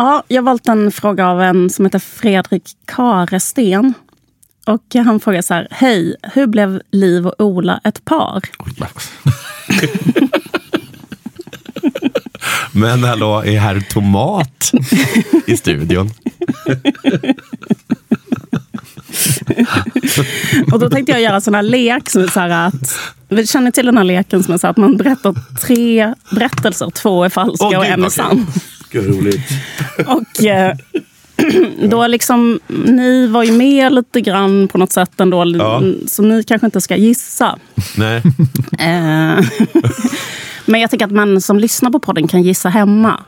Ja, jag har valt en fråga av en som heter Fredrik Karesten. Och han frågar så här. Hej, hur blev Liv och Ola ett par? Men hallå, är herr Tomat i studion? Och då tänkte jag göra en sån här lek som är så här att... Vi känner till den här leken som är så här att man berättar tre berättelser. Två är falska Åh, och en är sann. Gud roligt. Och eh, då liksom, ni var ju med lite grann på något sätt ändå. Ja. Så ni kanske inte ska gissa. Nej. Eh, Men jag tycker att man som lyssnar på podden kan gissa hemma.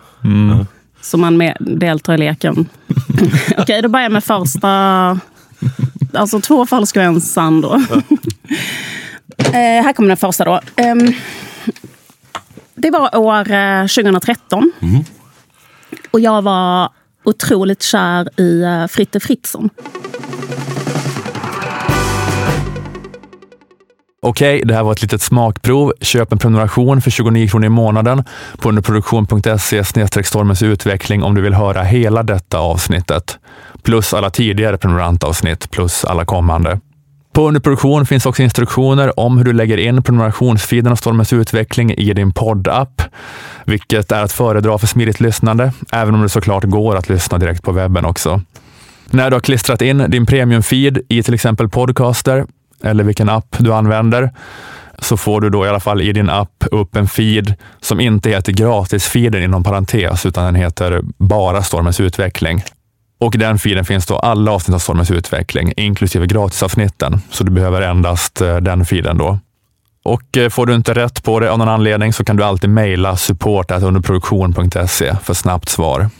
Så man med, deltar i leken. Okej, då börjar jag med första. Alltså två falska och en sann då. eh, här kommer den första då. Ehm, det var år eh, 2013. Och jag var otroligt kär i eh, Fritte Fritzson. Okej, det här var ett litet smakprov. Köp en prenumeration för 29 kronor i månaden på underproduktion.se stormens utveckling om du vill höra hela detta avsnittet. Plus alla tidigare prenumerantavsnitt, plus alla kommande. På underproduktion finns också instruktioner om hur du lägger in prenumerationsfeeden av Stormens utveckling i din poddapp, vilket är att föredra för smidigt lyssnande, även om det såklart går att lyssna direkt på webben också. När du har klistrat in din premiumfeed i till exempel Podcaster eller vilken app du använder så får du då i alla fall i din app upp en feed som inte heter gratisfeeden inom parentes utan den heter bara Stormens utveckling. Och i den filen finns då alla avsnitt av Stormens utveckling, inklusive gratisavsnitten. Så du behöver endast eh, den filen då. Och eh, får du inte rätt på det av någon anledning så kan du alltid mejla support underproduktion.se för snabbt svar.